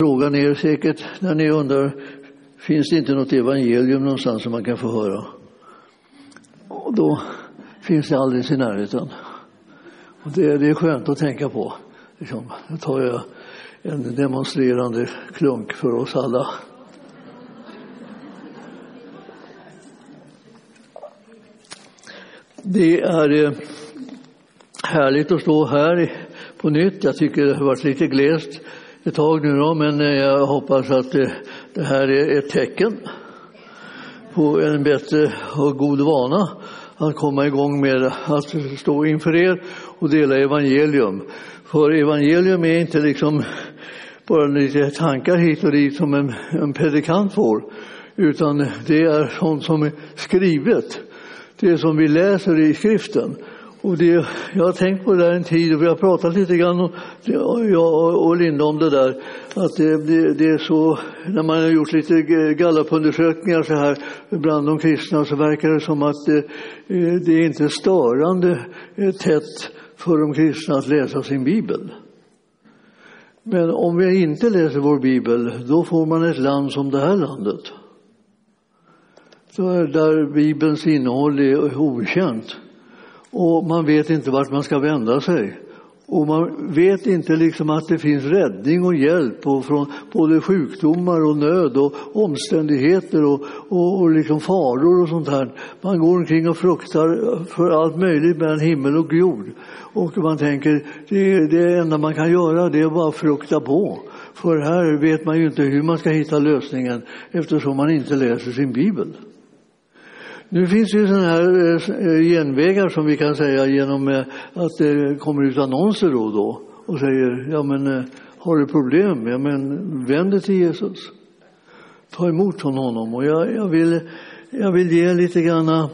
Frågan är säkert när ni undrar, finns det inte något evangelium någonstans som man kan få höra? Och då finns det alldeles i närheten. Och det, det är skönt att tänka på. Liksom, nu tar jag en demonstrerande klunk för oss alla. Det är eh, härligt att stå här på nytt. Jag tycker det har varit lite glest ett tag nu då, men eh, jag hoppas att det, det här är ett tecken på en bättre och god vana att komma igång med att stå inför er och dela evangelium. För evangelium är inte liksom bara lite tankar hit och dit som en, en predikant får, utan det är sånt som är skrivet. Det som vi läser i skriften. Och det, jag har tänkt på det där en tid och vi har pratat lite grann, och, jag och Linda, om det där. Att det, det, det, är så, när man har gjort lite gallupundersökningar så här bland de kristna så verkar det som att det, det är inte störande eh, tätt för de kristna att läsa sin bibel. Men om vi inte läser vår bibel, då får man ett land som det här landet. Där bibelns innehåll är okänt och man vet inte vart man ska vända sig. Och man vet inte liksom att det finns räddning och hjälp och från både sjukdomar och nöd och omständigheter och, och, och liksom faror och sånt här. Man går omkring och fruktar för allt möjligt mellan himmel och jord. Och man tänker det, det enda man kan göra det är bara frukta på. För här vet man ju inte hur man ska hitta lösningen eftersom man inte läser sin bibel. Nu finns det ju sådana här eh, eh, genvägar som vi kan säga genom eh, att det kommer ut annonser då och då och säger ja men har du problem, ja men vänd dig till Jesus. Ta emot från honom och jag, jag, vill, jag vill ge lite granna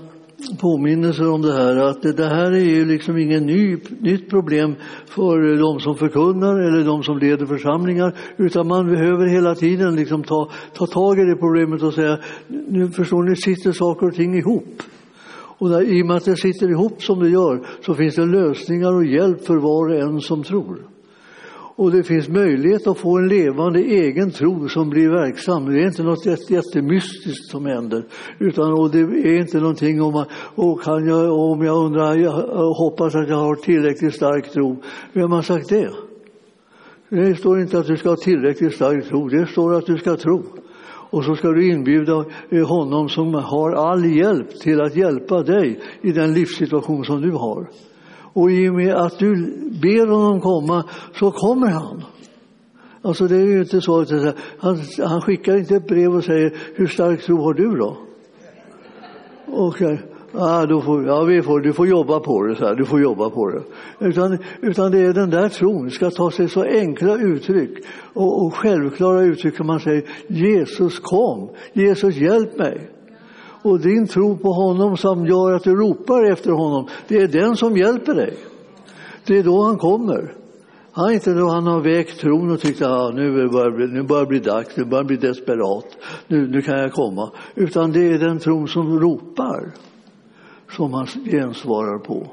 påminnelser om det här. Att det här är ju liksom inget ny, nytt problem för de som förkunnar eller de som leder församlingar. Utan man behöver hela tiden liksom ta, ta tag i det problemet och säga, nu förstår ni, sitter saker och ting ihop. Och där, i och med att det sitter ihop som det gör så finns det lösningar och hjälp för var och en som tror och det finns möjlighet att få en levande egen tro som blir verksam. Det är inte något jättemystiskt som händer. Utan, och det är inte någonting om, och kan jag, om jag undrar, jag hoppas att jag har tillräckligt stark tro. Vem har sagt det? Det står inte att du ska ha tillräckligt stark tro, det står att du ska tro. Och så ska du inbjuda eh, honom som har all hjälp till att hjälpa dig i den livssituation som du har. Och i och med att du ber honom komma så kommer han. Alltså det är ju inte så att han, han skickar inte ett brev och säger hur stark tro har du då? Och ah, då får, ja, vi får, du får jobba på det, så här, du får jobba på det. Utan, utan det är den där tron ska ta sig så enkla uttryck och, och självklara uttryck som man säger Jesus kom, Jesus hjälp mig och din tro på honom som gör att du ropar efter honom, det är den som hjälper dig. Det är då han kommer. Han är inte då han har vägt tron och tyckt att ah, nu, börjar, nu börjar det bli dags, nu börjar det bli desperat, nu, nu kan jag komma. Utan det är den tron som ropar som han gensvarar på.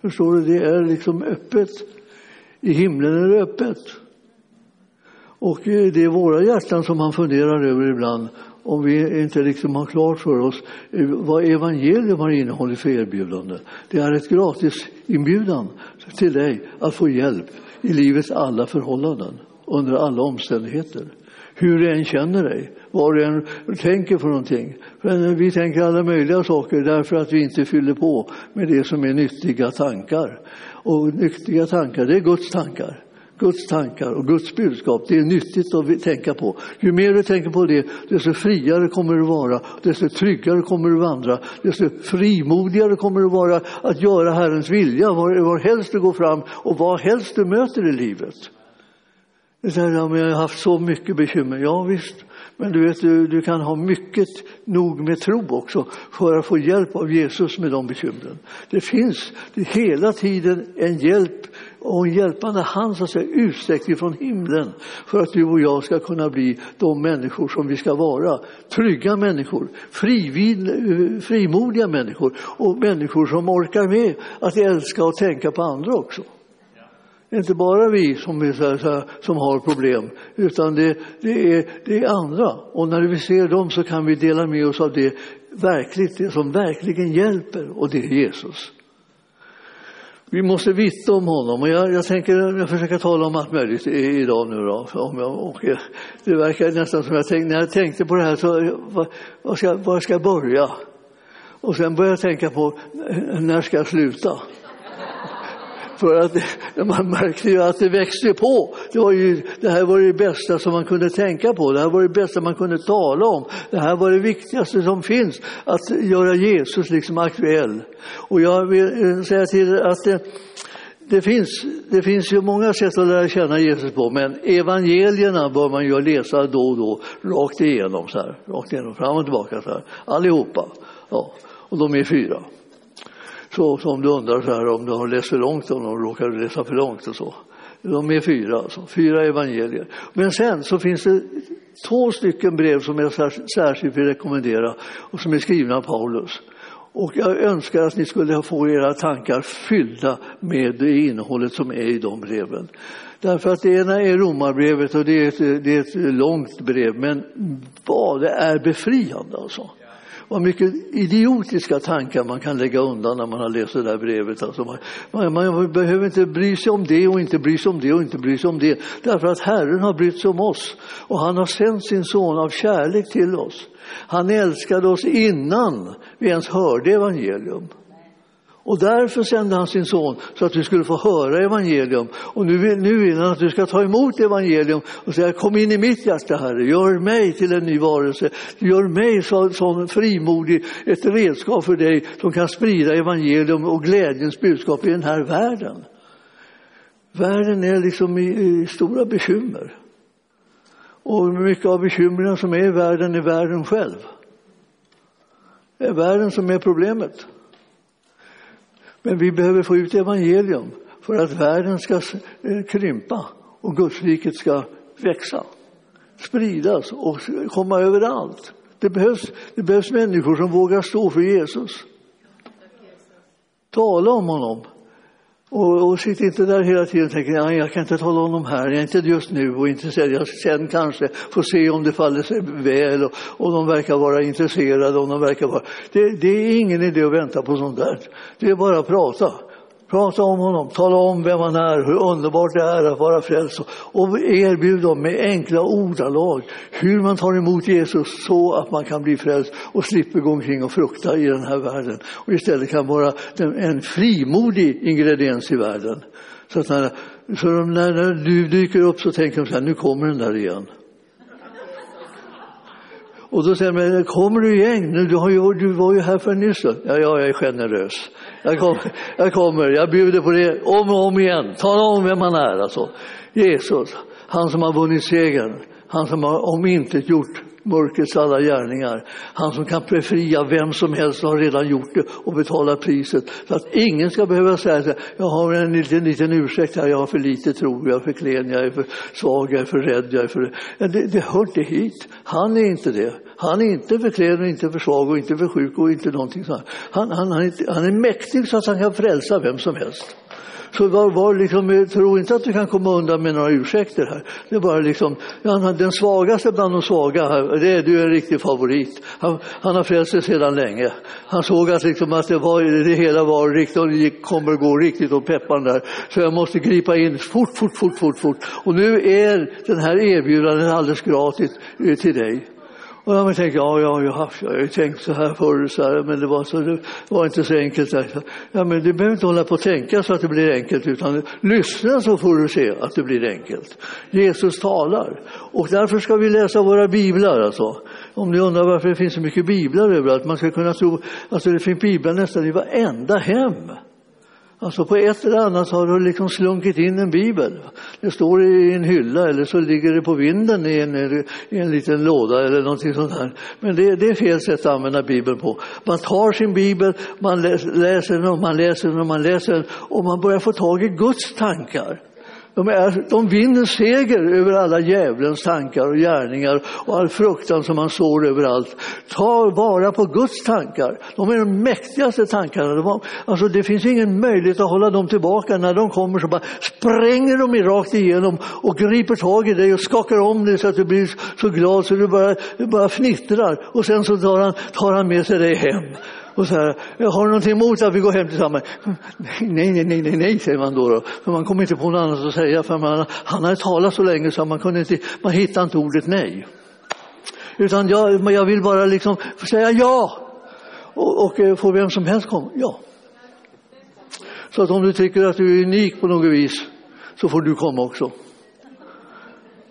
Förstår du, det är liksom öppet. I himlen är det öppet. Och det är våra hjärtan som han funderar över ibland om vi inte liksom har klart för oss eh, vad evangelium har innehållit för erbjudande. Det är ett gratis inbjudan till dig att få hjälp i livets alla förhållanden, under alla omständigheter. Hur du än känner dig, vad du än tänker för någonting. För vi tänker alla möjliga saker därför att vi inte fyller på med det som är nyttiga tankar. Och nyttiga tankar, det är Guds tankar. Guds tankar och Guds budskap, det är nyttigt att tänka på. Ju mer du tänker på det, desto friare kommer du vara, desto tryggare kommer du vandra, desto frimodigare kommer du vara att göra Herrens vilja var, var helst du går fram och vad helst du möter i livet. Det säger, ja, men jag har haft så mycket bekymmer. Ja, visst. Men du vet, du, du kan ha mycket nog med tro också för att få hjälp av Jesus med de bekymren. Det finns det hela tiden en hjälp och en hjälpande hand så att säga, utsträckt ifrån himlen för att du och jag ska kunna bli de människor som vi ska vara. Trygga människor, frivid, eh, frimodiga människor och människor som orkar med att älska och tänka på andra också. Det är inte bara vi som, är så här, så här, som har problem, utan det, det, är, det är andra. Och när vi ser dem så kan vi dela med oss av det, verkligt, det som verkligen hjälper, och det är Jesus. Vi måste vittna om honom och jag, jag tänker jag försöker tala om allt möjligt idag nu då. Om jag, och eh, det verkar nästan som jag tänkte, när jag tänkte på det här så eh, var ska, var ska jag börja? Och sen började jag tänka på eh, när ska jag sluta? För att man märkte ju att det växte på. Det, var ju, det här var det bästa som man kunde tänka på. Det här var det bästa man kunde tala om. Det här var det viktigaste som finns, att göra Jesus liksom aktuell. Och jag vill eh, säga till er att det, det finns, det finns ju många sätt att lära känna Jesus på, men evangelierna bör man ju läsa då och då, rakt igenom, så här, rakt igenom, fram och tillbaka, så här, allihopa. Ja, och de är fyra. Så, så om du undrar så här, om du har läst för långt, om råkar läsa för långt och så. De är fyra, alltså, fyra evangelier. Men sen så finns det två stycken brev som jag särskilt vill rekommendera och som är skrivna av Paulus. Och jag önskar att ni skulle få era tankar fyllda med det innehållet som är i de breven. Därför att det ena är romarbrevet och det är ett, det är ett långt brev, men vad det är befriande alltså vad mycket idiotiska tankar man kan lägga undan när man har läst det där brevet. Alltså man, man, man, behöver inte bry sig om det och inte bry sig om det och inte bry sig om det. Därför att Herren har brytt sig om oss och han har sänt sin son av kärlek till oss. Han älskade oss innan vi ens hörde evangelium. Och därför sände han sin son så att vi skulle få höra evangelium. Och nu vill, nu vill han att du ska ta emot evangelium och säga kom in i mitt hjärta Herre, gör mig till en ny varelse. Gör mig så, som frimodig, ett redskap för dig som kan sprida evangelium och glädjens budskap i den här världen. Världen är liksom i, i stora bekymmer. Och mycket av bekymren som är i världen är världen själv. Det är världen som är problemet. Men vi behöver få ut evangelium för att världen ska eh, krympa och Gudsriket ska växa, spridas och komma överallt. Det behövs, det behövs människor som vågar stå för Jesus. Tala om honom. Och, och sitt inte där hela tiden och tänk att jag kan inte tala om dem här, jag är inte just nu och intresserad. Jag sen kanske får se om det faller sig väl och, om de verkar vara intresserade. Om de verkar vara... Det, det är ingen idé att vänta på sånt där. Det är bara att prata. Prata om honom, tala om vem han är, hur underbart det är att vara frälst och erbjud dem med enkla ordalag hur man tar emot Jesus så att man kan bli frälst och slipper gå omkring och frukta i den här världen och istället kan vara en frimodig ingrediens i världen. Så att när, så när, när du dyker upp så tänker de så här, nu kommer den där igen. Och då säger man, kommer du igen? Du, har ju, du var ju här för nyss. Ja, jag är generös. Jag kommer, jag kommer, jag bjuder på det om och om igen. Tala om vem han är alltså. Jesus, han som har vunnit segern. Han som har omintetgjort mörkrets alla gärningar. Han som kan befria vem som helst har redan gjort det och betala priset. Så att ingen ska behöva säga att jag har en liten, liten ursäkt här, jag har för lite tro, jag är för klen, jag är för svag, jag är för rädd, jag är för... Det, det hör inte hit. Han är inte det. Han är inte för klen, och inte för svag och inte för sjuk och inte någonting sånt. Han, han, han, är, han är mäktig så att han kan frälsa vem som helst. Så var, var liksom, tro inte att du kan komma undan med några ursäkter här. Det är bara liksom, den svagaste bland de svaga, det är du en riktig favorit. Han, han har frälst sig sedan länge. Han såg att, liksom, att det, var, det hela var riktigt och det kommer gå riktigt åt peppan där. Så jag måste gripa in fort, fort, fort, fort, fort. Och nu är den här erbjudandet alldeles gratis eh, till dig. Och jag tänkte, ja, ja, jag har, ju tänkt så här förr, så här, men det var, så, det var inte så enkelt. Ja, men du behöver inte hålla på och tänka så att det blir enkelt, utan lyssna så får du se att det blir enkelt. Jesus talar. Och därför ska vi läsa våra biblar. Alltså. Om ni undrar varför det finns så mycket biblar överallt, man ska kunna tro att alltså, det finns biblar nästan i varenda hem. Alltså på ett eller annat har du liksom slunkit in en bibel. Det står i en hylla eller så ligger det på vinden i en, i en liten låda eller någonting sånt här. Men det, det är fel sätt att använda bibeln på. Man tar sin bibel, man läser den och man läser den och man läser den och man börjar få tag i Guds tankar. De, är, de vinner seger över alla djävulens tankar och gärningar och all fruktan som man sår överallt. Ta vara på Guds tankar. De är de mäktigaste tankarna. De har, alltså det finns ingen möjlighet att hålla dem tillbaka. När de kommer så bara spränger de rakt igenom och griper tag i dig och skakar om dig så att du blir så glad så du bara, du bara fnittrar. Och sen så tar han, tar han med sig dig hem. Och så här, jag har någonting emot att vi går hem tillsammans. Nej, nej, nej, nej, nej, säger man då. då. För man kommer inte på något annat att säga. För man, han har talat så länge så man, kunde inte, man hittar inte ordet nej. Utan jag, jag vill bara liksom säga ja. Och, och eh, får vem som helst komma? Ja. Så att om du tycker att du är unik på något vis så får du komma också.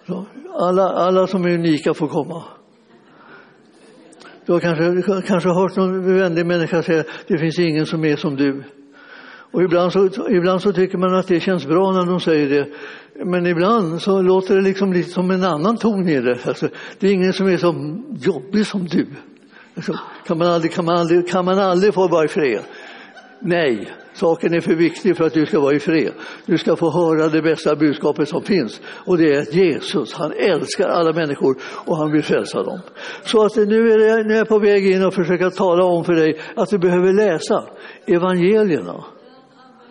Så alla, alla som är unika får komma. Du har kanske, kanske hört någon vänlig människa säga det finns ingen som är som du. Och ibland så, ibland så tycker man att det känns bra när de säger det. Men ibland så låter det liksom lite som en annan ton i det. Alltså, det är ingen som är så jobbig som du. Alltså, kan, man aldrig, kan, man aldrig, kan man aldrig få vara i fred? Nej, saken är för viktig för att du ska vara i fred. Du ska få höra det bästa budskapet som finns och det är att Jesus, han älskar alla människor och han vill frälsa dem. Så att nu är, jag, nu är jag på väg in och försöka tala om för dig att du behöver läsa evangelierna.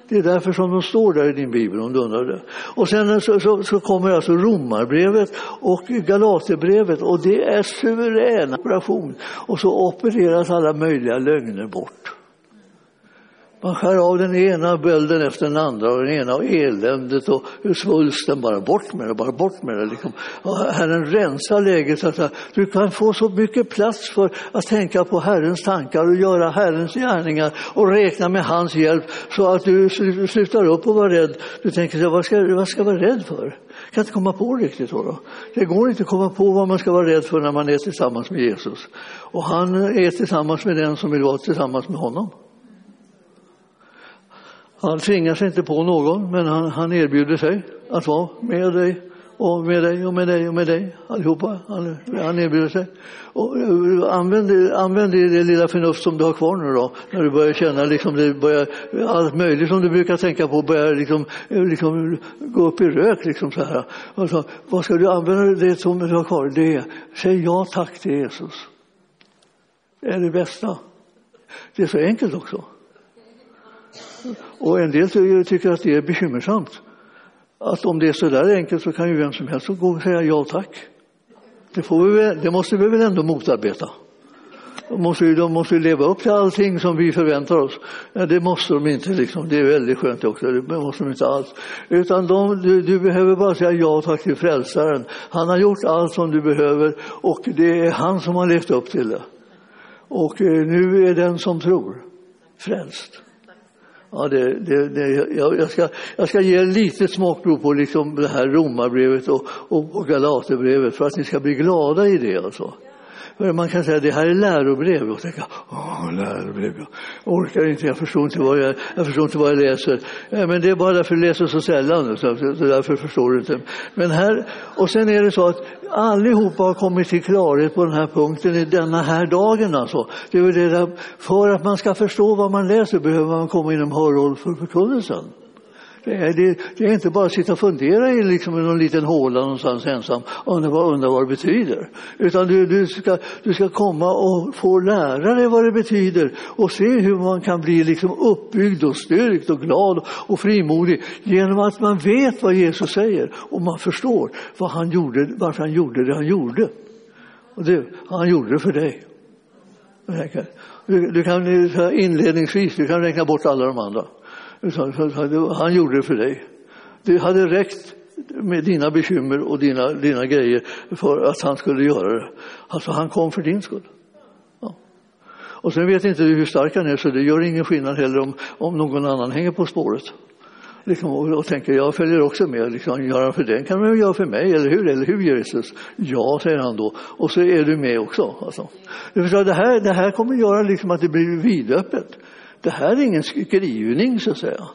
Det är därför som de står där i din bibel om du undrar det. Och sen så, så, så kommer alltså romarbrevet och galaterbrevet och det är suverän operation. Och så opereras alla möjliga lögner bort. Man skär av den ena bölden efter den andra och den ena och eländet och svulsten. Bara bort med det, bara bort med det. Liksom. Och Herren rensar läget så att du kan få så mycket plats för att tänka på Herrens tankar och göra Herrens gärningar och räkna med hans hjälp så att du slutar upp och vara rädd. Du tänker, vad ska, vad ska jag vara rädd för? Jag kan inte komma på riktigt. Då. Det går inte att komma på vad man ska vara rädd för när man är tillsammans med Jesus. Och han är tillsammans med den som vill vara tillsammans med honom. Han tvingar sig inte på någon, men han, han erbjuder sig att vara med dig och med dig och med dig och med dig allihopa. Han, han erbjuder sig. Och, eh, använd, använd det lilla förnuft som du har kvar nu då, när du börjar känna liksom det börjar, allt möjligt som du brukar tänka på börjar liksom, eh, liksom gå upp i rök. Liksom så här. Alltså, vad ska du använda det som du har kvar? Det säg ja tack till Jesus. Det är det bästa. Det är så enkelt också. Och en del tycker att det är bekymmersamt. Att om det är så där enkelt så kan ju vem som helst gå och säga ja tack. Det, får vi, det måste vi väl ändå motarbeta. De måste, ju, de måste leva upp till allting som vi förväntar oss. Ja, det måste de inte. Liksom. Det är väldigt skönt också. Det måste de inte alls. Utan de, du, du, behöver bara säga ja tack till frälsaren. Han har gjort allt som du behöver och det är han som har levt upp till det. Och eh, nu är den som tror frälst. Ja, det, det, det, jag, ska, jag ska ge lite smakprov på liksom det här romarbrevet och, och, och galaterbrevet för att ni ska bli glada i det. Alltså. Man kan säga att det här är lärobrev och tänka, åh, lärobrev, jag orkar inte, jag förstår inte vad jag, jag, förstår inte vad jag läser. Ja, men det är bara därför du läser så sällan, så, så därför förstår du inte. Men här, och sen är det så att allihopa har kommit till klarhet på den här punkten i denna här dagen. Alltså. Det är det där, för att man ska förstå vad man läser behöver man komma inom hörhåll för förkunnelsen. Det är, det, det är, inte bara att sitta och fundera i liksom någon liten håla någonstans ensam och undra vad, undra vad det betyder. Utan du, du, ska, du ska komma och få lära dig vad det betyder och se hur man kan bli liksom uppbyggd och styrkt och glad och frimodig genom att man vet vad Jesus säger och man förstår vad han gjorde, varför han gjorde det han gjorde. Och det, han gjorde det för dig. Du, du kan eh, inledningsvis du kan räkna bort alla de andra. Han gjorde det för dig. Det hade räckt med dina bekymmer och dina, dina grejer för att han skulle göra det. Alltså han kom för din skull. Ja. Och sen vet inte du hur stark han är så det gör ingen skillnad heller om, om någon annan hänger på spåret. Liksom, och, och tänker jag följer också med, liksom, gör han för den kan man göra för mig, eller hur? Eller hur Jesus? Ja, säger han då. Och så är du med också. Alltså. Det, här, det här kommer göra liksom att det blir vidöppet. Det här är ingen skrivning så att säga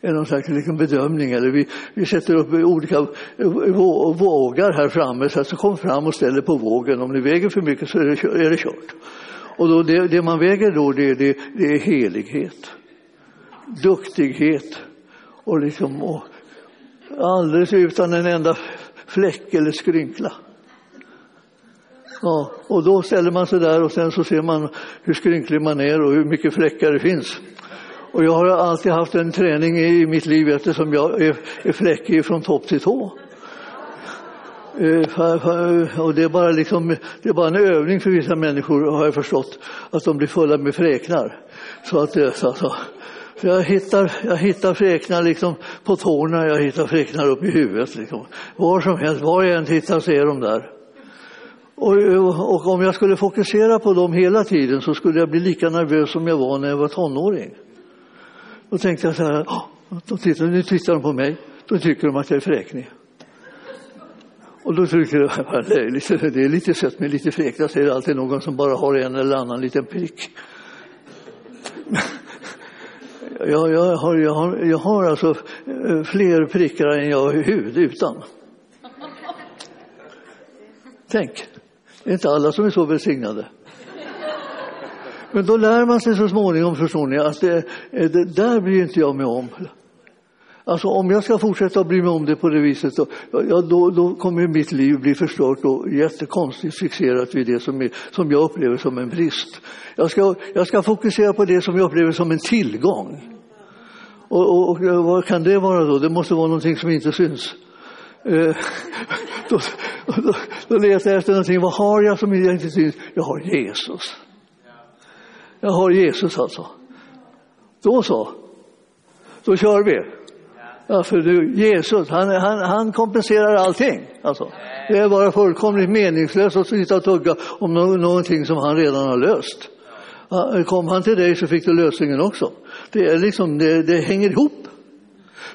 någon slags liksom bedömning. Eller vi, vi sätter upp olika eh, vågar här framme, så, så kom fram och ställ på vågen. Om ni väger för mycket så är det, är det kört. Och då, det, det man väger då, det, det, det, är helighet, duktighet och, liksom, och, Alldeles utan en enda fläck eller skrynkla. Ja, och då ställer man sig där och sen så ser man hur skrynklig man är och hur mycket fläckar det finns. Och jag har alltid haft en träning i mitt liv eftersom jag är, är fläckig från topp till tå. Eh, och det är, bara liksom, det är bara en övning för vissa människor har jag förstått, att de blir fulla med fräknar. Så att det, så, så. Så jag hittar, jag hittar fräknar liksom på tårna, jag hittar fräknar upp i huvudet. Liksom. Var som helst, var jag än tittar så är de där. Och, och, om jag skulle fokusera på dem hela tiden så skulle jag bli lika nervös som jag var när jag var tonåring. Då tänkte jag så här, de tittar, nu tittar de på mig, då tycker de att jag är fräknig. Och då tycker jag att det är lite, det är lite sött med lite fräknar, säger alltid någon som bara har en eller annan liten prick. Jag, jag, har, jag, har, jag har alltså eh, fler prickar än jag har hud utan. Tänk, det är inte alla som är så välsignade. Men då lär man sig så småningom, förstår ni, att det, eh, det där bryr inte jag mig om. Alltså om jag ska fortsätta att bry mig om det på det viset, då, ja, då, då kommer mitt liv bli förstört och jättekonstigt fixerat vid det som, är, som jag upplever som en brist. Jag ska, jag ska fokusera på det som jag upplever som en tillgång. Och, och, och vad kan det vara då? Det måste vara någonting som inte syns. Eh, då, då, då letar jag efter någonting. Vad har jag som inte syns? Jag har Jesus. Jag har Jesus alltså. Då så. Då kör vi. Ja, för du, Jesus, han, han, han kompenserar allting. Alltså. Det är bara fullkomligt meningslöst att sitta och tugga om någonting som han redan har löst. Kom han till dig så fick du lösningen också. Det, är liksom, det, det hänger ihop.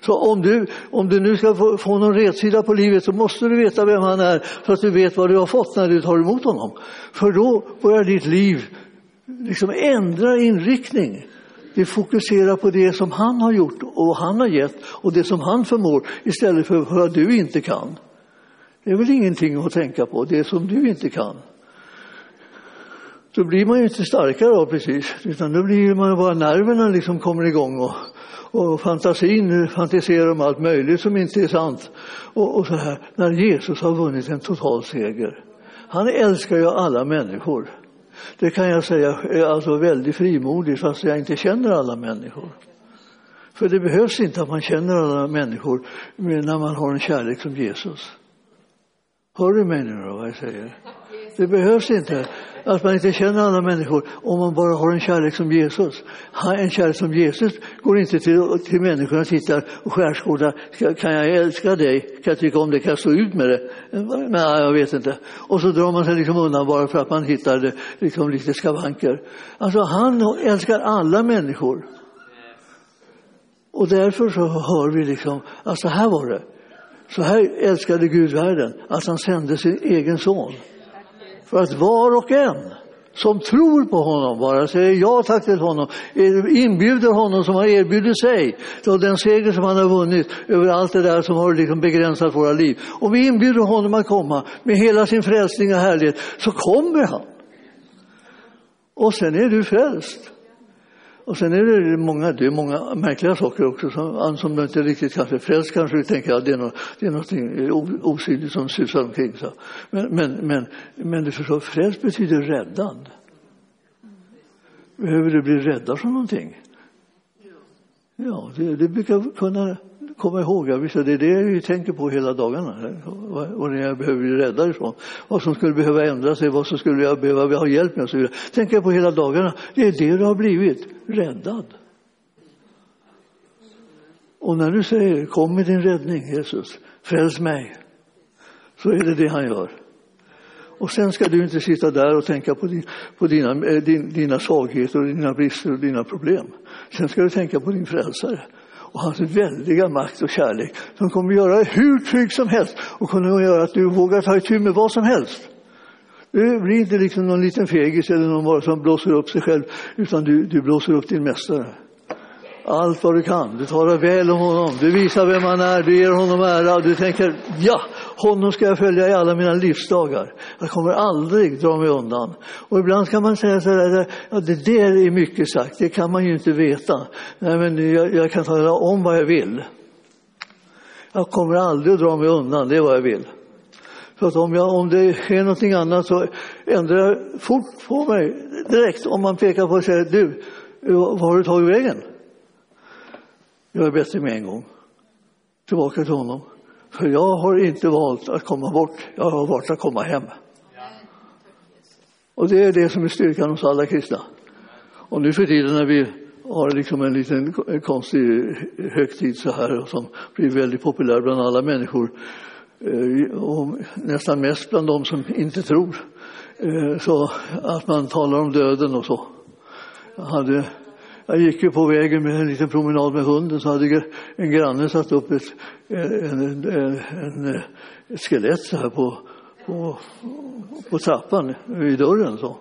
Så om du, om du nu ska få, få någon rätsida på livet så måste du veta vem han är så att du vet vad du har fått när du tar emot honom. För då börjar ditt liv liksom ändra inriktning. Vi fokuserar på det som han har gjort och han har gett och det som han förmår istället för vad du inte kan. Det är väl ingenting att tänka på, det som du inte kan. Då blir man ju inte starkare av precis, utan då blir man bara nerverna liksom kommer igång och, och fantasin fantiserar om allt möjligt som inte är sant. Och, och så här, när Jesus har vunnit en total seger. Han älskar ju alla människor. Det kan jag säga är alltså väldigt frimodigt fast jag inte känner alla människor. För det behövs inte att man känner alla människor när man har en kärlek som Jesus. Hör du mig nu då, vad jag säger? Det behövs inte att man inte känner andra människor om man bara har en kärlek som Jesus. En kärlek som Jesus går inte till, till människorna och tittar och skärskådar. Kan jag älska dig? Kan jag tycka om dig? Kan jag stå ut med det? Nej, jag vet inte. Och så drar man sig liksom undan bara för att man hittar liksom lite skavanker. Alltså han älskar alla människor. Och därför så hör vi liksom, att så här var det. Så här älskade Gud världen, att han sände sin egen son. För att var och en som tror på honom, bara säger ja tack till honom, inbjuder honom som har erbjudit sig till den seger som han har vunnit över allt det där som har liksom begränsat våra liv. Om vi inbjuder honom att komma med hela sin frälsning och härlighet så kommer han. Och sen är du frälst. Och sen är det många, det är många märkliga saker också som, som du inte riktigt kanske frälst kanske du tänker att det är, något, det är något osynligt som susar omkring. Så. Men, men, men, men du förstår, frälst betyder räddad. Behöver du bli räddad från någonting? Ja, det, det brukar kunna komma ihåg. det är det jag tänker på hela dagarna. Vad jag behöver bli räddad ifrån. Vad som skulle behöva ändra sig, vad som skulle jag behöva ha hjälp med och så vidare. tänker jag på hela dagarna. Det är det du har blivit, räddad. Och när du säger kom med din räddning Jesus, fräls mig. Så är det det han gör. Och sen ska du inte sitta där och tänka på, din, på dina, eh, din, dina svagheter, och dina brister och dina problem. Sen ska du tänka på din frälsare och hans väldiga makt och kärlek som kommer göra dig hur trygg som helst och kommer göra att du vågar ta itu med vad som helst. Du blir inte liksom någon liten fegis eller någon bara som blåser upp sig själv utan du, du blåser upp din mästare allt vad du kan. Du talar väl om honom, du visar vem han är, du ger honom ära. Du tänker, ja, honom ska jag följa i alla mina livsdagar. Jag kommer aldrig dra mig undan. Och ibland kan man säga så där, ja, det där är mycket sagt, det kan man ju inte veta. Nej, men jag, jag kan tala om vad jag vill. Jag kommer aldrig att dra mig undan, det är vad jag vill. För att om, jag, om det sker någonting annat så ändrar jag fort på mig direkt om man pekar på och säger du, var har du tagit vägen? Jag är bättre med en gång. Tillbaka till honom. För jag har inte valt att komma bort, jag har valt att komma hem. Och det är det som är styrkan hos alla kristna. Och nu för tiden när vi har liksom en liten konstig högtid så här som blir väldigt populär bland alla människor eh, och nästan mest bland de som inte tror. Eh, så att man talar om döden och så. Jag, hade, jag gick ju på vägen med en liten promenad med hunden så hade en granne satt upp ett, en, en, en, ett skelett så här på, på, på trappan vid dörren. Så.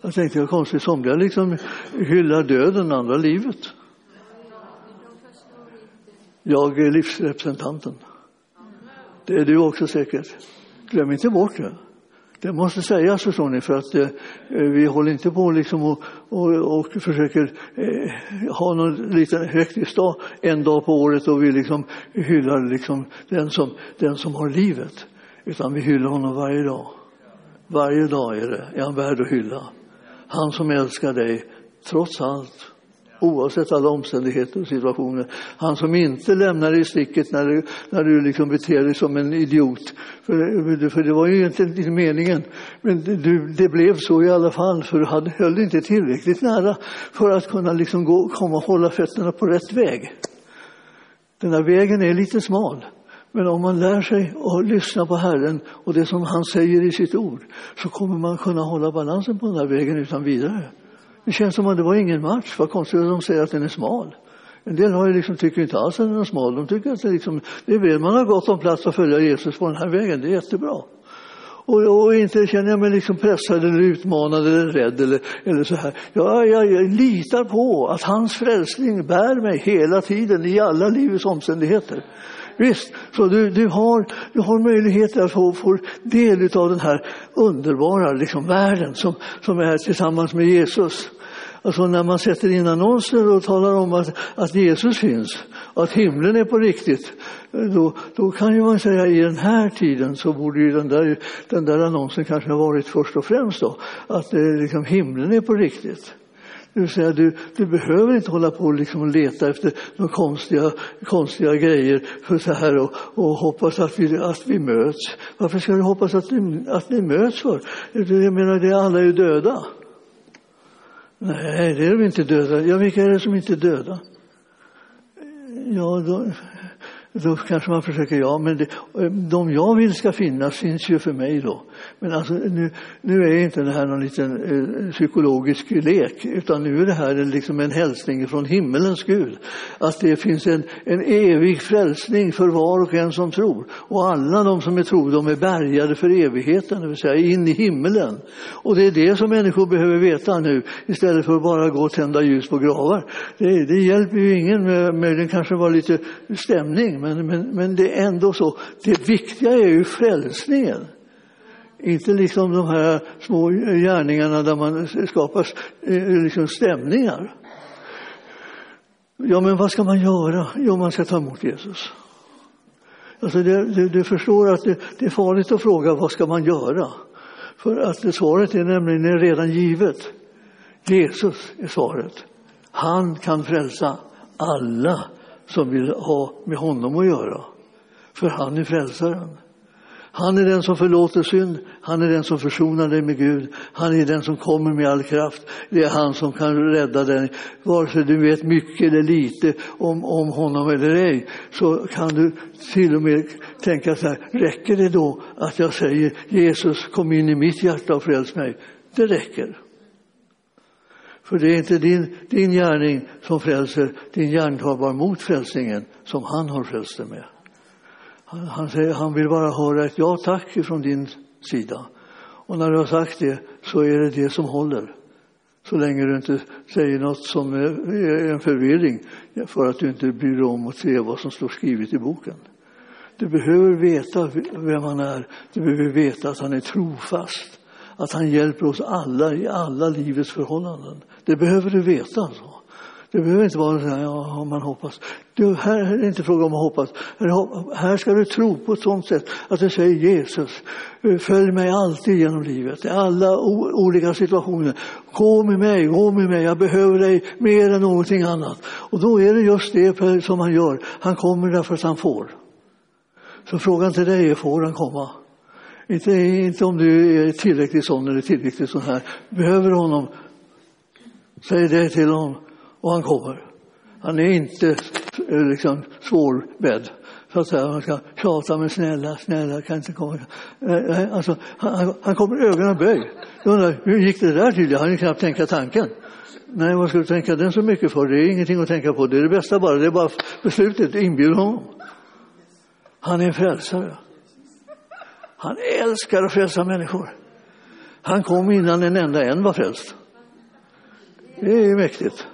Jag tänkte, jag konstigt, somliga liksom hyllar döden, andra livet. Jag är livsrepresentanten. Det är du också säkert. Glöm inte bort det. Det måste sägas, förstår ni, för att eh, vi håller inte på liksom och, och, och försöker eh, ha någon liten högtidsdag en dag på året och vi liksom hyllar liksom den, som, den som har livet. Utan vi hyllar honom varje dag. Varje dag är det, är han värd att hylla. Han som älskar dig trots allt, oavsett alla omständigheter och situationer. Han som inte lämnar dig i sticket när du, när du liksom beter dig som en idiot. För, för det var ju inte meningen. Men du, det blev så i alla fall, för du hade, höll inte tillräckligt nära för att kunna liksom gå, komma och hålla fötterna på rätt väg. Den här vägen är lite smal. Men om man lär sig att lyssna på Herren och det som han säger i sitt ord så kommer man kunna hålla balansen på den här vägen utan vidare. Det känns som att det var ingen match. Vad konstigt att de säger att den är smal. En del har ju liksom, tycker inte alls att den är smal. De tycker att det, liksom, det är väl man har gott om plats att följa Jesus på den här vägen. Det är jättebra. Och, och inte känner jag mig liksom pressad eller utmanad eller rädd eller, eller så här. Jag, jag, jag litar på att hans frälsning bär mig hela tiden i alla livets omständigheter. Visst, så du, du, har, du har möjlighet att få, få del av den här underbara liksom, världen som, som är tillsammans med Jesus. Alltså när man sätter in annonser och talar om att, att Jesus finns, att himlen är på riktigt, då, då kan ju man säga i den här tiden så borde ju den där, den där annonsen kanske ha varit först och främst då, att eh, liksom, himlen är på riktigt. Det vill säga, du, du behöver inte hålla på liksom och leta efter några konstiga, konstiga grejer för så här och, och hoppas att vi, att vi möts. Varför ska du hoppas att ni, att ni möts för? Jag menar, det, alla är ju döda. Nej, det är de inte döda. Ja, vilka är det som inte är döda? Ja, då, då kanske man försöker, ja, men det, eh, de jag vill ska finnas finns ju för mig då. Men alltså, nu, nu är inte det här någon liten eh, psykologisk lek, utan nu är det här liksom en hälsning från himmelens Gud. Att det finns en, en evig frälsning för var och en som tror. Och alla de som är tro, de är bärgade för evigheten, det vill säga in i himmelen. Och det är det som människor behöver veta nu, istället för att bara gå och tända ljus på gravar. Det, det hjälper ju ingen, möjligen kanske vara lite stämning, men, men, men det är ändå så. Det viktiga är ju frälsningen. Inte liksom de här små gärningarna där man skapar eh, liksom stämningar. Ja, men vad ska man göra? Jo, man ska ta emot Jesus. Alltså det, det, du förstår att det, det, är farligt att fråga vad ska man göra? För att svaret är nämligen redan givet. Jesus är svaret. Han kan frälsa alla som vill ha med honom att göra. För han är frälsaren. Han är den som förlåter synd, han är den som försonar dig med Gud, han är den som kommer med all kraft. Det är han som kan rädda dig. Vare sig du vet mycket eller lite om, om honom eller ej, så kan du till och med tänka så här, räcker det då att jag säger Jesus kom in i mitt hjärta och fräls mig? Det räcker. För det är inte din, din gärning som frälser, din gärning tar bara emot frälsningen som han har frälst dig med. Han, han, säger, han vill bara höra ett ja tack från din sida. Och när du har sagt det så är det det som håller. Så länge du inte säger något som är en förvirring för att du inte bryr dig om att se vad som står skrivet i boken. Du behöver veta vem han är. Du behöver veta att han är trofast. Att han hjälper oss alla i alla livets förhållanden. Det behöver du veta. Alltså. Det behöver inte vara så här, ja, man hoppas. Du, här är det inte fråga om att hoppas. Här ska du tro på ett sådant sätt att du säger Jesus, följ mig alltid genom livet, i alla olika situationer. Gå med mig, gå med mig, jag behöver dig mer än någonting annat. Och då är det just det som han gör. Han kommer därför att han får. Så frågan till dig är, får han komma? Inte, inte om du är tillräckligt sån eller tillräckligt sån här. Behöver honom, säg det till honom och han kommer. Han är inte eh, liksom, svårbädd. Så att säga. Man ska tjata med snälla, snälla, kan inte komma. Eh, eh, alltså, han, han kommer ögonen böj. Hur gick det där till? Jag hann knappt tänka tanken. Nej, vad ska du tänka den så mycket för? Det är ingenting att tänka på. Det är det bästa bara. Det är bara beslutet. Inbjud honom. Han är en frälsare. Han älskar att frälsa människor. Han kom innan en enda en var frälst. Det är mäktigt.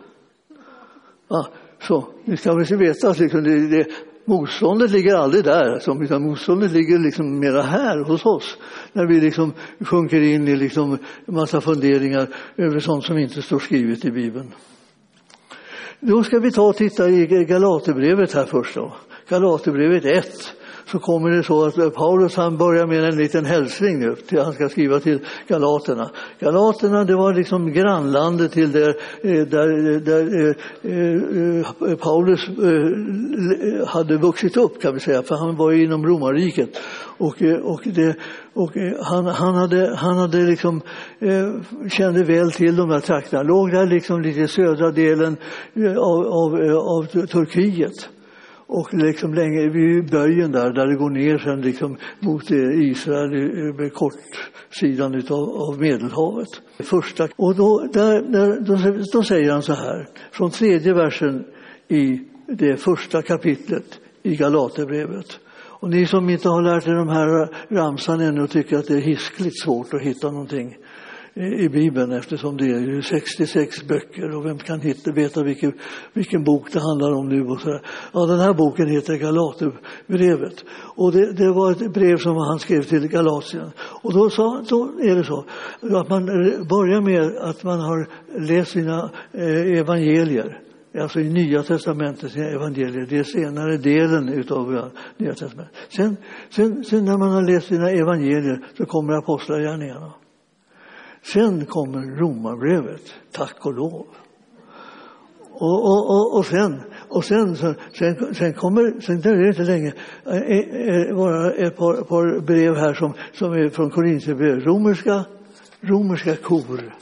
Ja, så, ni ska väl veta att liksom det, det, motståndet ligger aldrig där, utan liksom motståndet ligger liksom mera här hos oss. När vi liksom sjunker in i liksom en massa funderingar över sånt som inte står skrivet i Bibeln. Då ska vi ta och titta i Galaterbrevet här först. Då. Galaterbrevet 1 så kommer det så att Paulus han börjar med en liten hälsning nu, till han ska skriva till galaterna. Galaterna det var liksom grannlandet till där, eh, där, där eh, eh, Paulus eh, hade vuxit upp kan vi säga, för han var ju inom romarriket. Och, eh, och, det, och han, han, hade, han hade liksom, kände väl till de här trakterna, låg där liksom lite i södra delen av, av, av Turkiet och liksom länge vid böjen där, där det går ner sen liksom mot eh, Israel eh, med kortsidan utav, av Medelhavet. Första, och då, där, där, då, då säger han så här, från tredje versen i det första kapitlet i Galaterbrevet. Och ni som inte har lärt er de här ramsan ännu och tycker att det är hiskligt svårt att hitta någonting i Bibeln eftersom det är ju 66 böcker och vem kan hitta, veta vilken, vilken bok det handlar om nu. Och så Ja, den här boken heter Galaterbrevet och det, det, var ett brev som han skrev till Galatien. Och då, sa, då är det så att man börjar med att man har läst sina eh, evangelier alltså i Nya testamentet, evangelier, det är senare delen utav Nya testamentet. Sen, sen, sen när man har läst sina evangelier så kommer apostlagärningarna. Sen kommer romarbrevet, tack och lov. Och, och, och, och sen, och sen, sen, sen kommer, sen dröjer det inte länge, eh, eh, eh, bara ett par, par brev här som, som är från Korintierbrevet. romerska, romerska kor.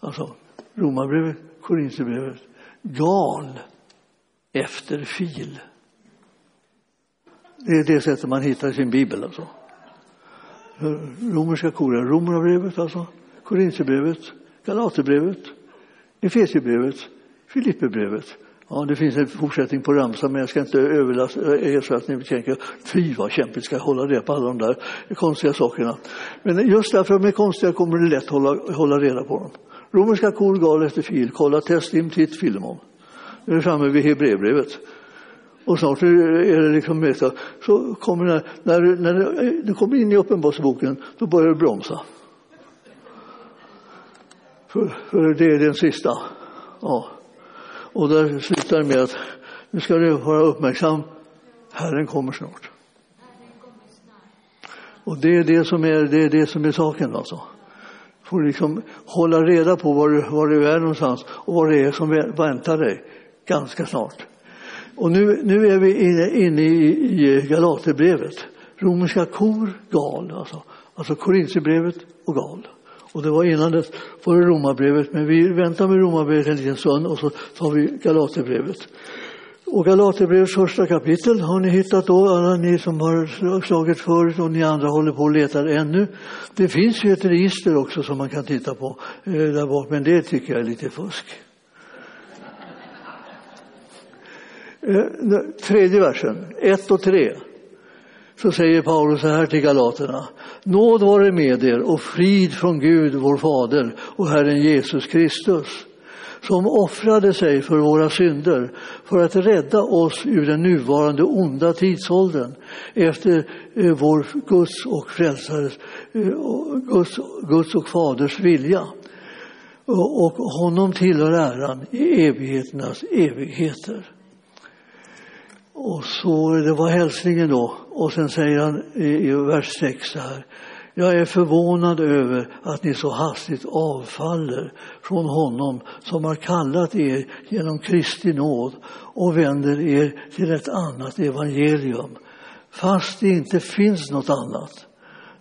Alltså romarbrevet, Korintierbrevet, gal efter fil. Det är det sättet man hittar sin bibel alltså. Romerska kor, romarbrevet alltså. Korinthierbrevet, Galaterbrevet, Efesierbrevet, Filipperbrevet. Ja, det finns en fortsättning på ramsan, men jag ska inte överlasta er så att ni tänker fy vad kämpigt ska jag hålla reda på alla de där konstiga sakerna. Men just därför att de är konstiga kommer det lätt hålla, hålla reda på dem. Romerska kor gal efter fil, kolla testim titt filmon. Nu är vi framme vid Hebreerbrevet. Och snart är det liksom med så kommer det, när, när du kommer in i Uppenbarelseboken, då börjar det bromsa. För, för det är den sista. Ja. Och där slutar det med att nu ska du vara uppmärksam. Herren kommer snart. Och det är det som är, det är, det som är saken alltså. Får liksom hålla reda på var du, var du är någonstans och vad det är som väntar dig ganska snart. Och nu, nu är vi inne, inne i, i Galaterbrevet. Romerska kor, gal alltså. Alltså Korintierbrevet och gal. Och det var innan dess, före romabrevet, Romarbrevet, men vi väntar med Romarbrevet en liten stund och så tar vi Galaterbrevet. Och Galaterbrevets första kapitel har ni hittat då, alla ni som har slagit förut och ni andra håller på och letar ännu. Det finns ju ett register också som man kan titta på eh, där bak, men det tycker jag är lite fusk. Eh, tredje versen, 1 och 3 så säger Paulus så här till galaterna. Nåd vare med er och frid från Gud, vår fader och Herren Jesus Kristus som offrade sig för våra synder för att rädda oss ur den nuvarande onda tidsåldern efter eh, vår Guds och frälsares, eh, Guds, Guds och Faders vilja. och honom tillhör äran i evigheternas evigheter. Och så, det var hälsningen då. Och sen säger han i, i vers 6 så här. Jag är förvånad över att ni så hastigt avfaller från honom som har kallat er genom Kristi nåd och vänder er till ett annat evangelium, fast det inte finns något annat.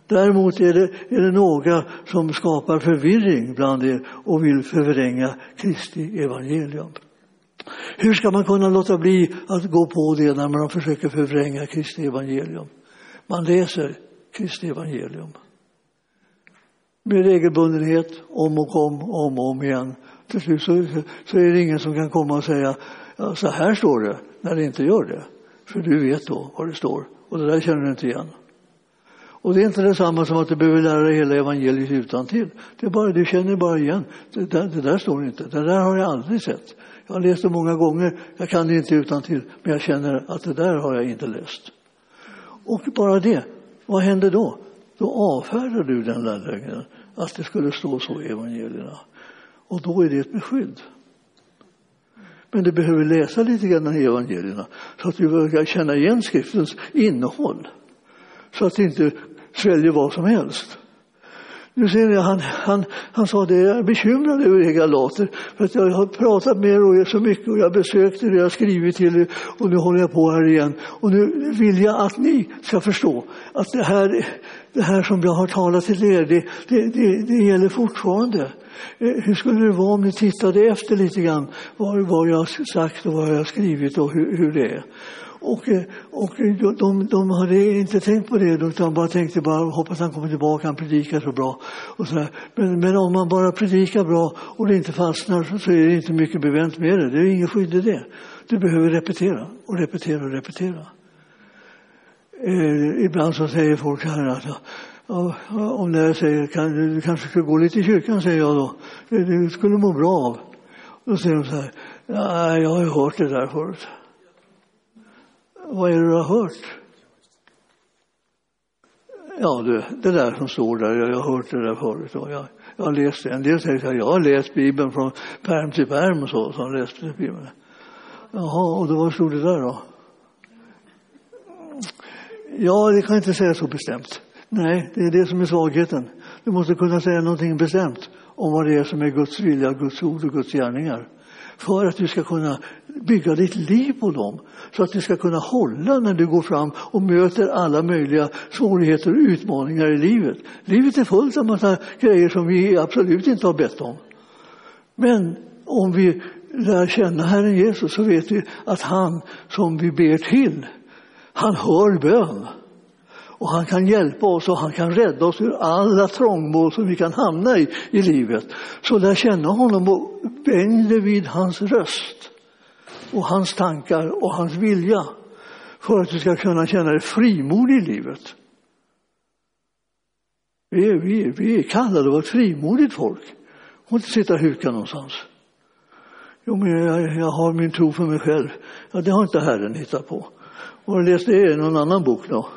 Däremot är det, är det några som skapar förvirring bland er och vill förvränga Kristi evangelium. Hur ska man kunna låta bli att gå på det när man försöker förvränga Kristi evangelium? Man läser Kristi evangelium med regelbundenhet, om och om, om och om igen. Till slut så, så är det ingen som kan komma och säga ja, så här står det, när det inte gör det. För du vet då vad det står och det där känner du inte igen. Och det är inte detsamma som att du behöver lära dig hela evangeliet utan till. Det är bara, du känner bara igen. Det där, det där står inte. Det där har jag aldrig sett. Jag har läst det många gånger. Jag kan det inte utan till, men jag känner att det där har jag inte läst. Och bara det, vad händer då? Då avfärdar du den där lögnen, att det skulle stå så i evangelierna. Och då är det ett beskydd. Men du behöver läsa lite grann i evangelierna så att du kan känna igen skriftens innehåll. Så att inte sväljer vad som helst. Nu ser ni, han, han, han sa det, jag är bekymrad över er galater. För att jag har pratat med er så mycket och jag har besökt er och jag har skrivit till er och nu håller jag på här igen. Och nu vill jag att ni ska förstå att det här, det här som jag har talat till er, det, det, det, det gäller fortfarande. Eh, hur skulle det vara om ni tittade efter lite grann vad, vad jag har sagt och vad jag har skrivit och hur, hur det är? Och, eh, och eh, de, de hade inte tänkt på det, utan bara tänkte bara hoppas han kommer tillbaka, han predikar så bra. Och så men, men, om man bara predikar bra och det inte fastnar så är det inte mycket bevänt med det. Det är inget skydd i det. Du behöver repetera och repetera och repetera. Eh, ibland så säger folk här att ja, om jag säger kan, du kanske skulle gå lite i kyrkan, säger jag då. Det, det skulle må bra av. Då säger de så här, Nej, jag har ju hört det där förut. Vad är det du har hört? Ja, du, det där som står där, jag har hört det där förut. jag, jag har läst det. En del säger att jag har läst Bibeln från pärm till pärm och så. så har läst Bibeln. Jaha, och då vad stod det där då? Ja, det kan jag inte säga så bestämt. Nej, det är det som är svagheten. Du måste kunna säga någonting bestämt om vad det är som är Guds vilja, Guds ord och Guds gärningar för att du ska kunna bygga ditt liv på dem. Så att du ska kunna hålla när du går fram och möter alla möjliga svårigheter och utmaningar i livet. Livet är fullt av massa grejer som vi absolut inte har bett om. Men om vi lär känna Herren Jesus så vet vi att han som vi ber till, han hör bön. Och han kan hjälpa oss och han kan rädda oss ur alla trångmål som vi kan hamna i i livet. Så lär känna honom och vänd dig vid hans röst och hans tankar och hans vilja för att du ska kunna känna dig frimodig i livet. Vi är, vi, är, vi är kallade att vara ett frimodigt folk och inte sitta och huka någonstans. Jo, men jag, jag, har min tro för mig själv. Ja, det har inte Herren hittat på. Och läst det i någon annan bok då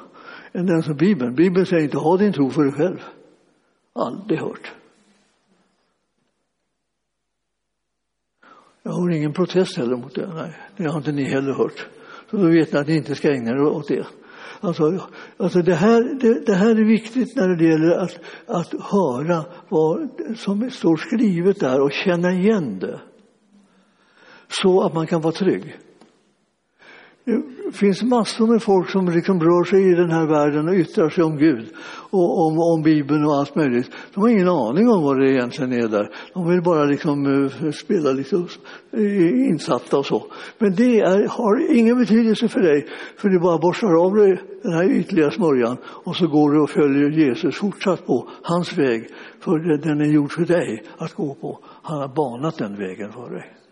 än den som Bibeln. Bibeln säger inte ha din tro för dig själv. Aldrig hört. Jag har ingen protest heller mot det. Nej, det har inte ni heller hört. Så då vet ni att ni inte ska ägna er åt det. Alltså, alltså det, här, det, det, här är viktigt när det gäller att, att höra vad som står skrivet där och känna igen det. Så att man kan vara trygg. Det finns massor med folk som liksom rör sig i den här världen och yttrar sig om Gud och om, om Bibeln och allt möjligt. De har ingen aning om vad det egentligen är där. De vill bara liksom eh, spela lite insatta och så. Men det är, har ingen betydelse för dig, för du bara borstar av dig den här ytliga smörjan och så går du och följer Jesus fortsatt på hans väg, för den är gjord för dig att gå på. Han har banat den vägen för dig.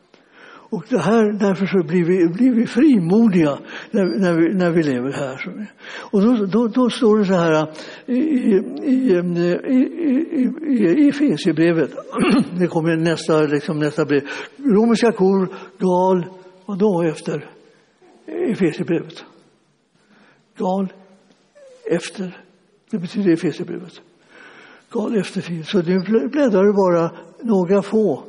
Och det här, därför så blir vi, blir vi frimodiga när, när, vi, när vi lever här. Och då, då, då står det så här eh, i, i, i, i Efesierbrevet, det kommer nästa, liksom nästa brev, romerska kor, gal, och då efter Efesierbrevet? Gal efter, det betyder Efesierbrevet. gav efterfil. Så nu bläddrar det bara några få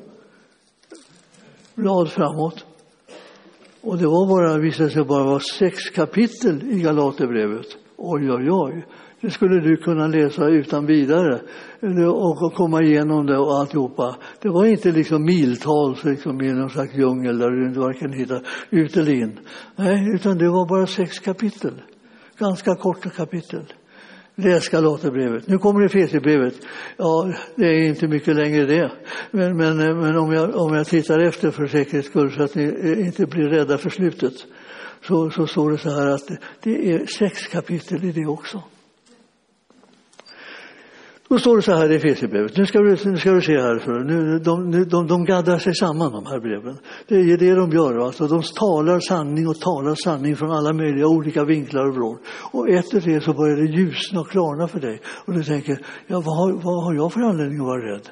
blad framåt. Och det var bara, visade sig bara vara sex kapitel i Galaterbrevet. Oj, oj, oj. Det skulle du kunna läsa utan vidare och komma igenom det och alltihopa. Det var inte liksom miltals liksom i någon slags djungel där du inte varken hittar ut eller in. Nej, utan det var bara sex kapitel. Ganska korta kapitel. Läs Galaterbrevet. Nu kommer Efesierbrevet. Ja, det är inte mycket längre det. Men, men, men om, jag, om jag tittar efter för säkerhets skull så att ni eh, inte blir rädda för slutet så, så står det så här att det är sex kapitel i det också. Då står det så här i Efesierbrevet. Nu ska du, nu ska du se här. Nu, de, nu, de, de gaddar sig samman de här breven. Det är det de gör. Alltså, de talar sanning och talar sanning från alla möjliga olika vinklar och vrår. Och efter det så börjar det ljusna och klarna för dig. Och du tänker, ja, vad, har, vad har jag för anledning att vara rädd?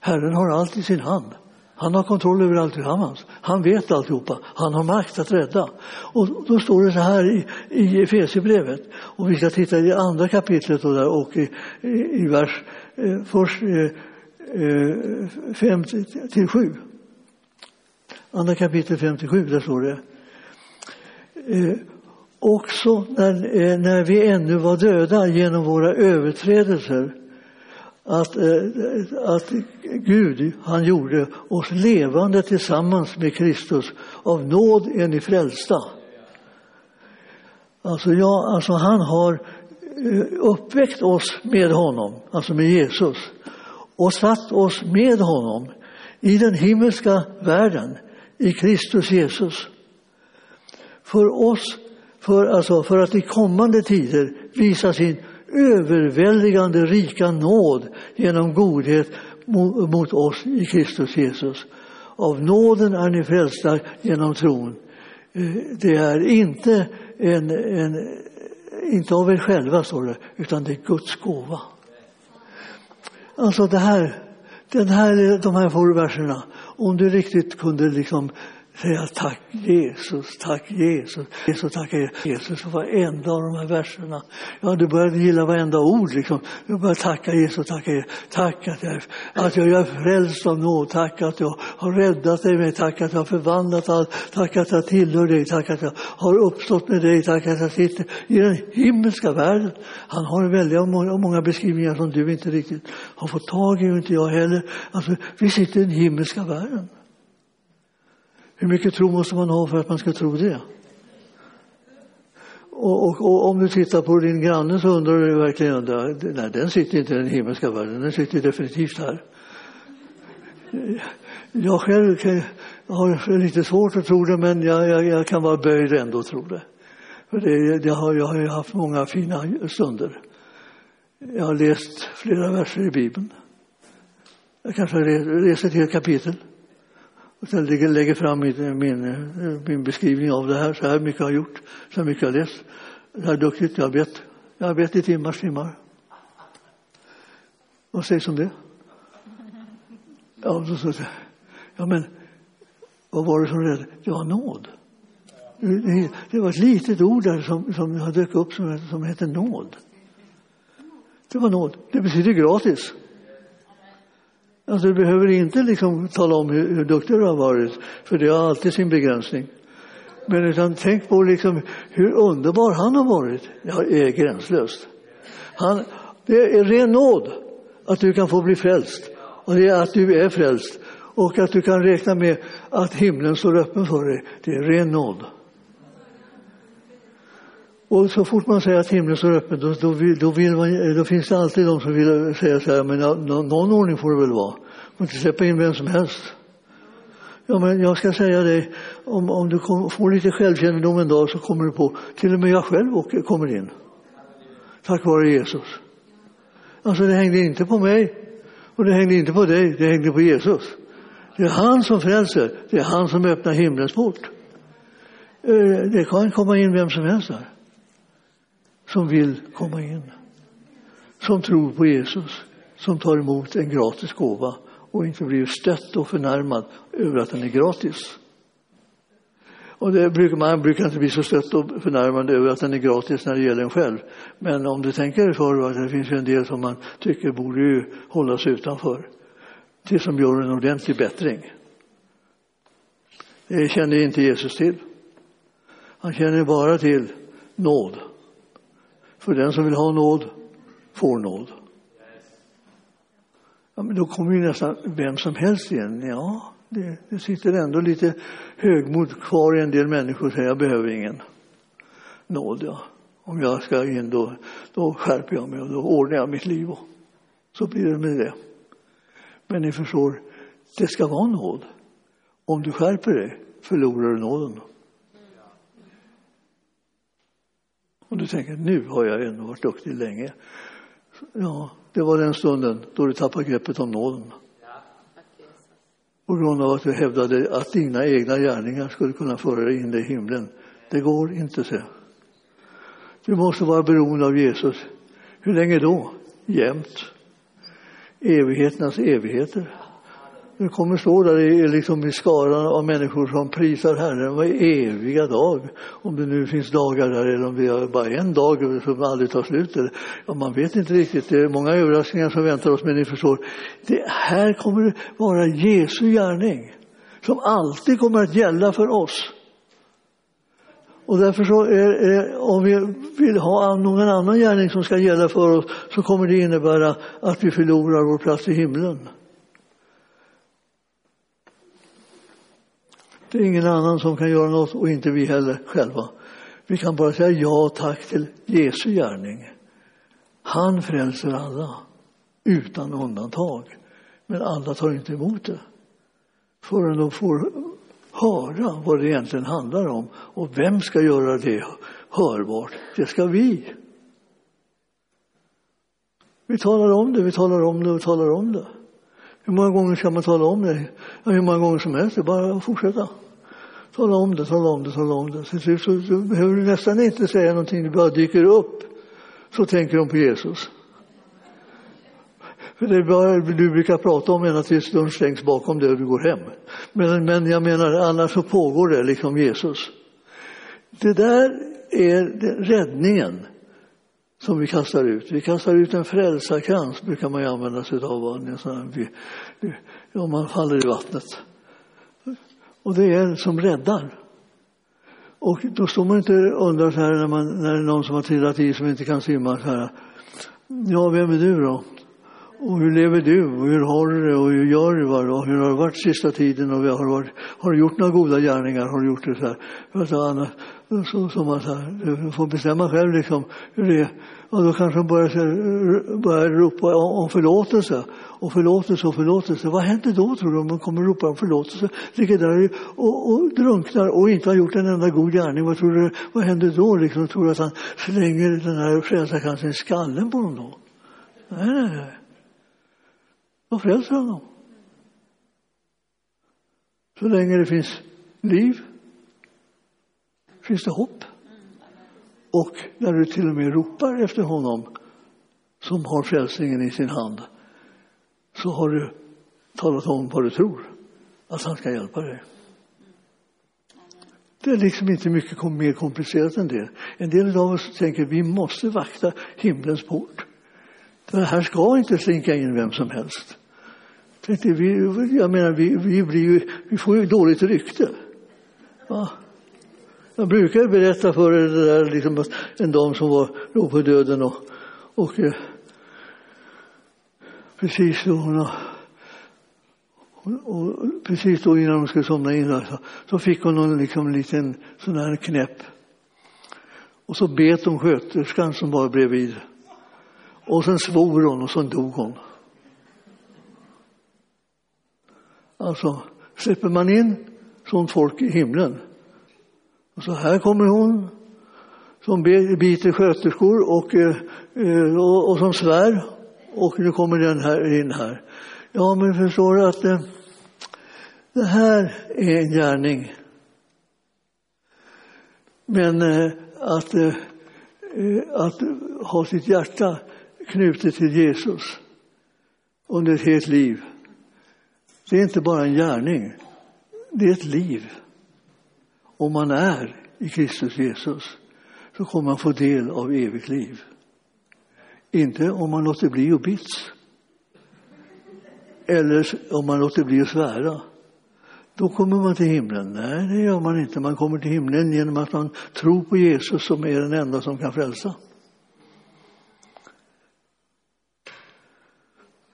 Herren har allt i sin hand. Han har kontroll över allt alltillsammans. Han vet alltihopa. Han har makt att rädda. Och då står det så här i, i Efesierbrevet. Och vi ska titta i andra kapitlet och, där, och i, i, i vers eh, först, eh, 5 eh, till 7. Andra kapitlet 5-7, där står det. Eh, också när, eh, när vi ännu var döda genom våra överträdelser att, eh, att Gud, han gjorde oss levande tillsammans med Kristus. Av nåd är ni frälsta. Alltså, ja, alltså han har eh, uppväckt oss med honom, alltså med Jesus och satt oss med honom i den himmelska världen i Kristus Jesus. För oss, för, alltså, för att i kommande tider visa sin överväldigande rika nåd genom godhet mot oss i Kristus Jesus. Av nåden är ni frälsta genom tron. Eh, det är inte, en, en, inte av er själva, står det, utan det är Guds gåva. Alltså det här, den här, de här få verserna, om du riktigt kunde liksom säga tack Jesus, tack Jesus, Jesus, tack Jesus för varenda av de här verserna. Ja, du började gilla varenda ord liksom. Du började tacka Jesus, tacka Jesus. Tack att jag, att jag är frälst av nåd, tack att jag har räddat dig med, tack att jag har förvandlat allt, tack att jag tillhör dig, tack att jag har uppstått med dig, tack att jag sitter i den himmelska världen. Han har väldigt många, många beskrivningar som du inte riktigt har fått tag i, och inte jag heller. Alltså, vi sitter i den himmelska världen. Hur mycket tro måste man ha för att man ska tro det? Och, och, och om du tittar på din granne så undrar du verkligen, nej den sitter inte i den himmelska världen, den sitter definitivt här. Jag själv kan, har lite svårt att tro det, men jag, jag, jag kan vara böjd ändå att tro det. För det, det har, jag har haft många fina stunder. Jag har läst flera verser i Bibeln. Jag kanske har läst ett helt kapitel. Och sen lägger, lägger fram min, min, min, beskrivning av det här. Så här mycket har jag gjort, så här mycket har jag läst. Så här duktigt jag har bett. Jag har bett i timmars timmar. Vad sägs om det? Ja, så, så, ja, men vad var det som räddade? Det var nåd. Det, det var ett litet ord där som, som dök upp som, som hette nåd. Det var nåd. Det betyder gratis. Alltså, du behöver inte liksom tala om hur, hur duktig du har varit, för det har alltid sin begränsning. Men utan tänk på liksom hur underbar han har varit. Ja, det är gränslöst. Han, det är ren nåd att du kan få bli frälst. Och det är att du är frälst. Och att du kan räkna med att himlen står öppen för dig. Det är ren nåd. Och så fort man säger att himlen står öppen, då, då, då, vill man, eh, då finns det alltid de som vill eh, säga så här, men någon, ordning får det väl vara. Man får inte släppa in vem som helst. Ja, men jag ska säga dig, om, om du kom, får lite självkännedom en dag så kommer du på, till och med jag själv åker, eh, kommer in. Tack vare Jesus. Alltså det hängde inte på mig och det hängde inte på dig, det hängde på Jesus. Det är han som frälser, det är han som öppnar himlens port. Det kan komma in vem som helst där som vill komma in. Som tror på Jesus, som tar emot en gratis gåva och inte blir stött och förnärmad över att den är gratis. Och det brukar, man brukar inte bli så stött och förnärmad över att den är gratis när det gäller en själv. Men om du tänker dig för att det finns ju en del som man tycker borde ju hållas utanför. Det som gör en ordentlig bättring. Det känner inte Jesus till. Han känner bara till nåd. För den som vill ha nåd får nåd. Ja, men då kommer ju nästan vem som helst igen. Ja, det, det sitter ändå lite högmod kvar i en del människor och säger jag behöver ingen nåd. Ja. Om jag ska in då, då skärper jag mig och då ordnar jag mitt liv. Och så blir det med det. Men ni förstår, det ska vara nåd. Om du skärper dig förlorar du nåden. Och du tänker, nu har jag ändå varit duktig länge. Ja, det var den stunden då du tappade greppet om nåden. På grund av att du hävdade att dina egna gärningar skulle kunna föra dig in i himlen. Det går inte, så. Du måste vara beroende av Jesus. Hur länge då? Jämt. Evigheternas evigheter. Du kommer stå där i, liksom i skaran av människor som prisar Herren var eviga dag. Om det nu finns dagar där eller om det är bara en dag som aldrig tar slut. Ja, man vet inte riktigt. Det är många överraskningar som väntar oss, men ni förstår. Det här kommer vara Jesu gärning som alltid kommer att gälla för oss. Och därför så är, är, om vi vill ha någon annan gärning som ska gälla för oss så kommer det innebära att vi förlorar vår plats i himlen. Det är ingen annan som kan göra något och inte vi heller själva. Vi kan bara säga ja tack till Jesu gärning. Han frälser alla utan undantag. Men alla tar inte emot det förrän de får höra vad det egentligen handlar om. Och vem ska göra det hörbart? Det ska vi. Vi talar om det, vi talar om det, vi talar om det. Hur många gånger ska man tala om det? Ja, hur många gånger som helst, det är bara att fortsätta. Tala om det, tala om det, tala om det. Så, så, så, så behöver du nästan inte säga någonting, det bara dyker upp. Så tänker de på Jesus. För det är bara, du brukar prata om ända tills dörren stängs bakom dig och du går hem. Men, men jag menar, annars så pågår det liksom Jesus. Det där är räddningen som vi kastar ut. Vi kastar ut en frälsarkrans, brukar man ju använda sig av om man faller i vattnet. Och det är en som räddar. Och då står man inte och undrar så här när, man, när det är någon som har trillat i som inte kan simma så här. Ja, vem är du då? Och hur lever du? Och hur har du det? Och hur gör du? Och hur har det varit sista tiden? Och har, varit, har du gjort några goda gärningar? Har du gjort det så här? För att annars, så, så man så här, du får bestämma själv liksom hur det är. Och då kanske de börjar, eh, börjar ropa om förlåtelse. Och förlåtelse och förlåtelse. Vad händer då tror du om man kommer ropa om förlåtelse? Ligger där och, och drunknar och inte har gjort en enda god gärning. Vad tror du, vad händer då? Liksom, tror du att han slänger den här frälsarkransen i skallen på dem då? Nej, nej, nej. Då frälser han dem. Så länge det finns liv finns det hopp. Och när du till och med ropar efter honom som har frälsningen i sin hand så har du talat om vad du tror att han ska hjälpa dig. Det är liksom inte mycket mer komplicerat än det. En del av oss tänker att vi måste vakta himlens port. Det här ska inte slinka in vem som helst. Vi, jag menar, vi, vi, blir vi får ju dåligt rykte. Va? Jag brukar berätta för er det där, liksom, en dam som var, låg på döden och, och eh, precis då hon och, och, precis då innan hon skulle somna in så, så fick hon en liksom, liten sån här knäpp. Och så bet hon sköterskan som var bredvid. Och sen svor hon och så dog hon. Alltså, släpper man in sånt folk i himlen och så här kommer hon som biter sköterskor och, eh, eh, och, och som svär. Och nu kommer den här in här. Ja, men förstår du att eh, det här är en gärning. Men att, att ha sitt hjärta knutet till Jesus under ett helt liv, det är inte bara en gärning, det är ett liv om man är i Kristus Jesus så kommer man få del av evigt liv. Inte om man låter bli att bits. Eller om man låter bli att svära. Då kommer man till himlen. Nej, det gör man inte. Man kommer till himlen genom att man tror på Jesus som är den enda som kan frälsa.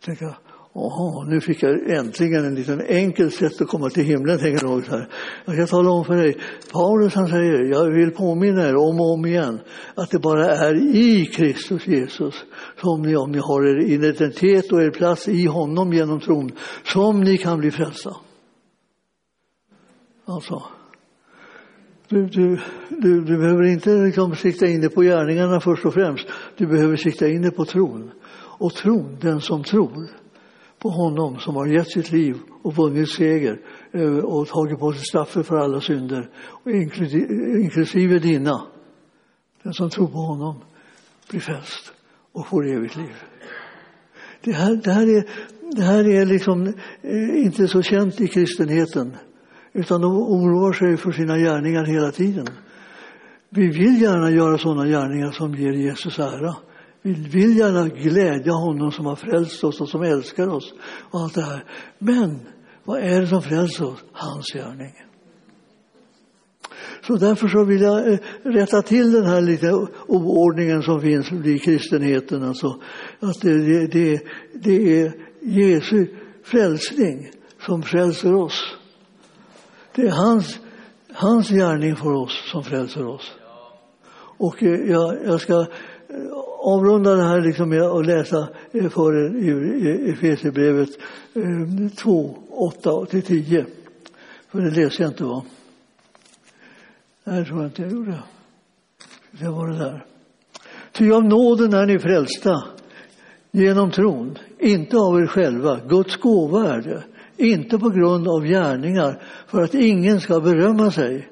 Tänka, Jaha, nu fick jag äntligen en liten enkel sätt att komma till himlen, tänker jag här. Jag ska tala om för dig, Paulus han säger, jag vill påminna er om och om igen, att det bara är i Kristus Jesus som ni, om ni har er identitet och er plats i honom genom tron, som ni kan bli frälsta. Alltså, du, du, du, du behöver inte liksom sikta in dig på gärningarna först och främst, du behöver sikta in dig på tron. Och tron, den som tror, på honom som har gett sitt liv och vunnit seger eh, och tagit på sig straffet för alla synder, inklusive dina. Den som tror på honom blir frälst och får evigt liv. Det här, det här, är, det här är liksom eh, inte så känt i kristenheten utan de oroar sig för sina gärningar hela tiden. Vi vill gärna göra sådana gärningar som ger Jesus ära. Vi vill gärna glädja honom som har frälst oss och som älskar oss. och allt det här. Men vad är det som frälser oss? Hans gärning. Så därför så vill jag eh, rätta till den här lite oordningen som finns i kristenheten. Alltså, att det, det, det är Jesu frälsning som frälser oss. Det är hans, hans gärning för oss som frälser oss. Och eh, jag, jag ska avrunda det här liksom med att läsa för er ur Efesierbrevet eh, 2, 8-10. För det läser jag inte, va? Nej, det tror jag inte jag gjorde. Det var det där. Ty av nåden är ni frälsta genom tron, inte av er själva. Guds gåva är det, inte på grund av gärningar för att ingen ska berömma sig.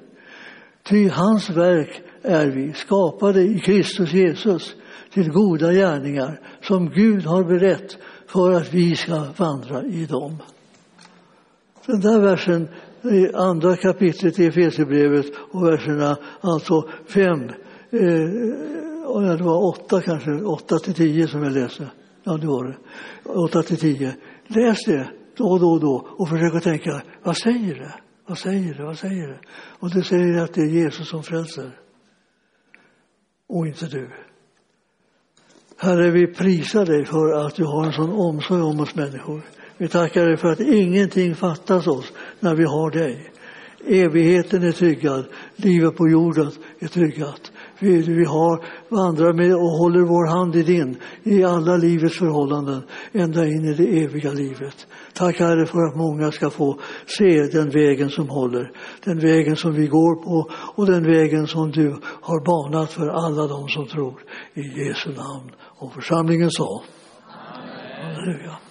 Ty hans verk är vi, skapade i Kristus Jesus till goda gärningar som Gud har berett för att vi ska vandra i dem. Den där versen i andra kapitlet i Efesierbrevet och verserna alltså fem, eh, det var åtta kanske, åtta till tio som jag läste. Ja, det var det. Åtta till tio. Läs det då och då och då och försök att tänka, vad säger det? Vad säger det? Vad säger det? Och det säger att det är Jesus som frälser. Och inte du. Herre, vi prisar dig för att du har en sån omsorg om oss människor. Vi tackar dig för att ingenting fattas oss när vi har dig. Evigheten är tryggad, livet på jorden är tryggat. Vi, vi har, vandrar med och håller vår hand i din i alla livets förhållanden, ända in i det eviga livet. Tack Herre för att många ska få se den vägen som håller, den vägen som vi går på och den vägen som du har banat för alla de som tror. I Jesu namn. Och församlingen sa. Halleluja.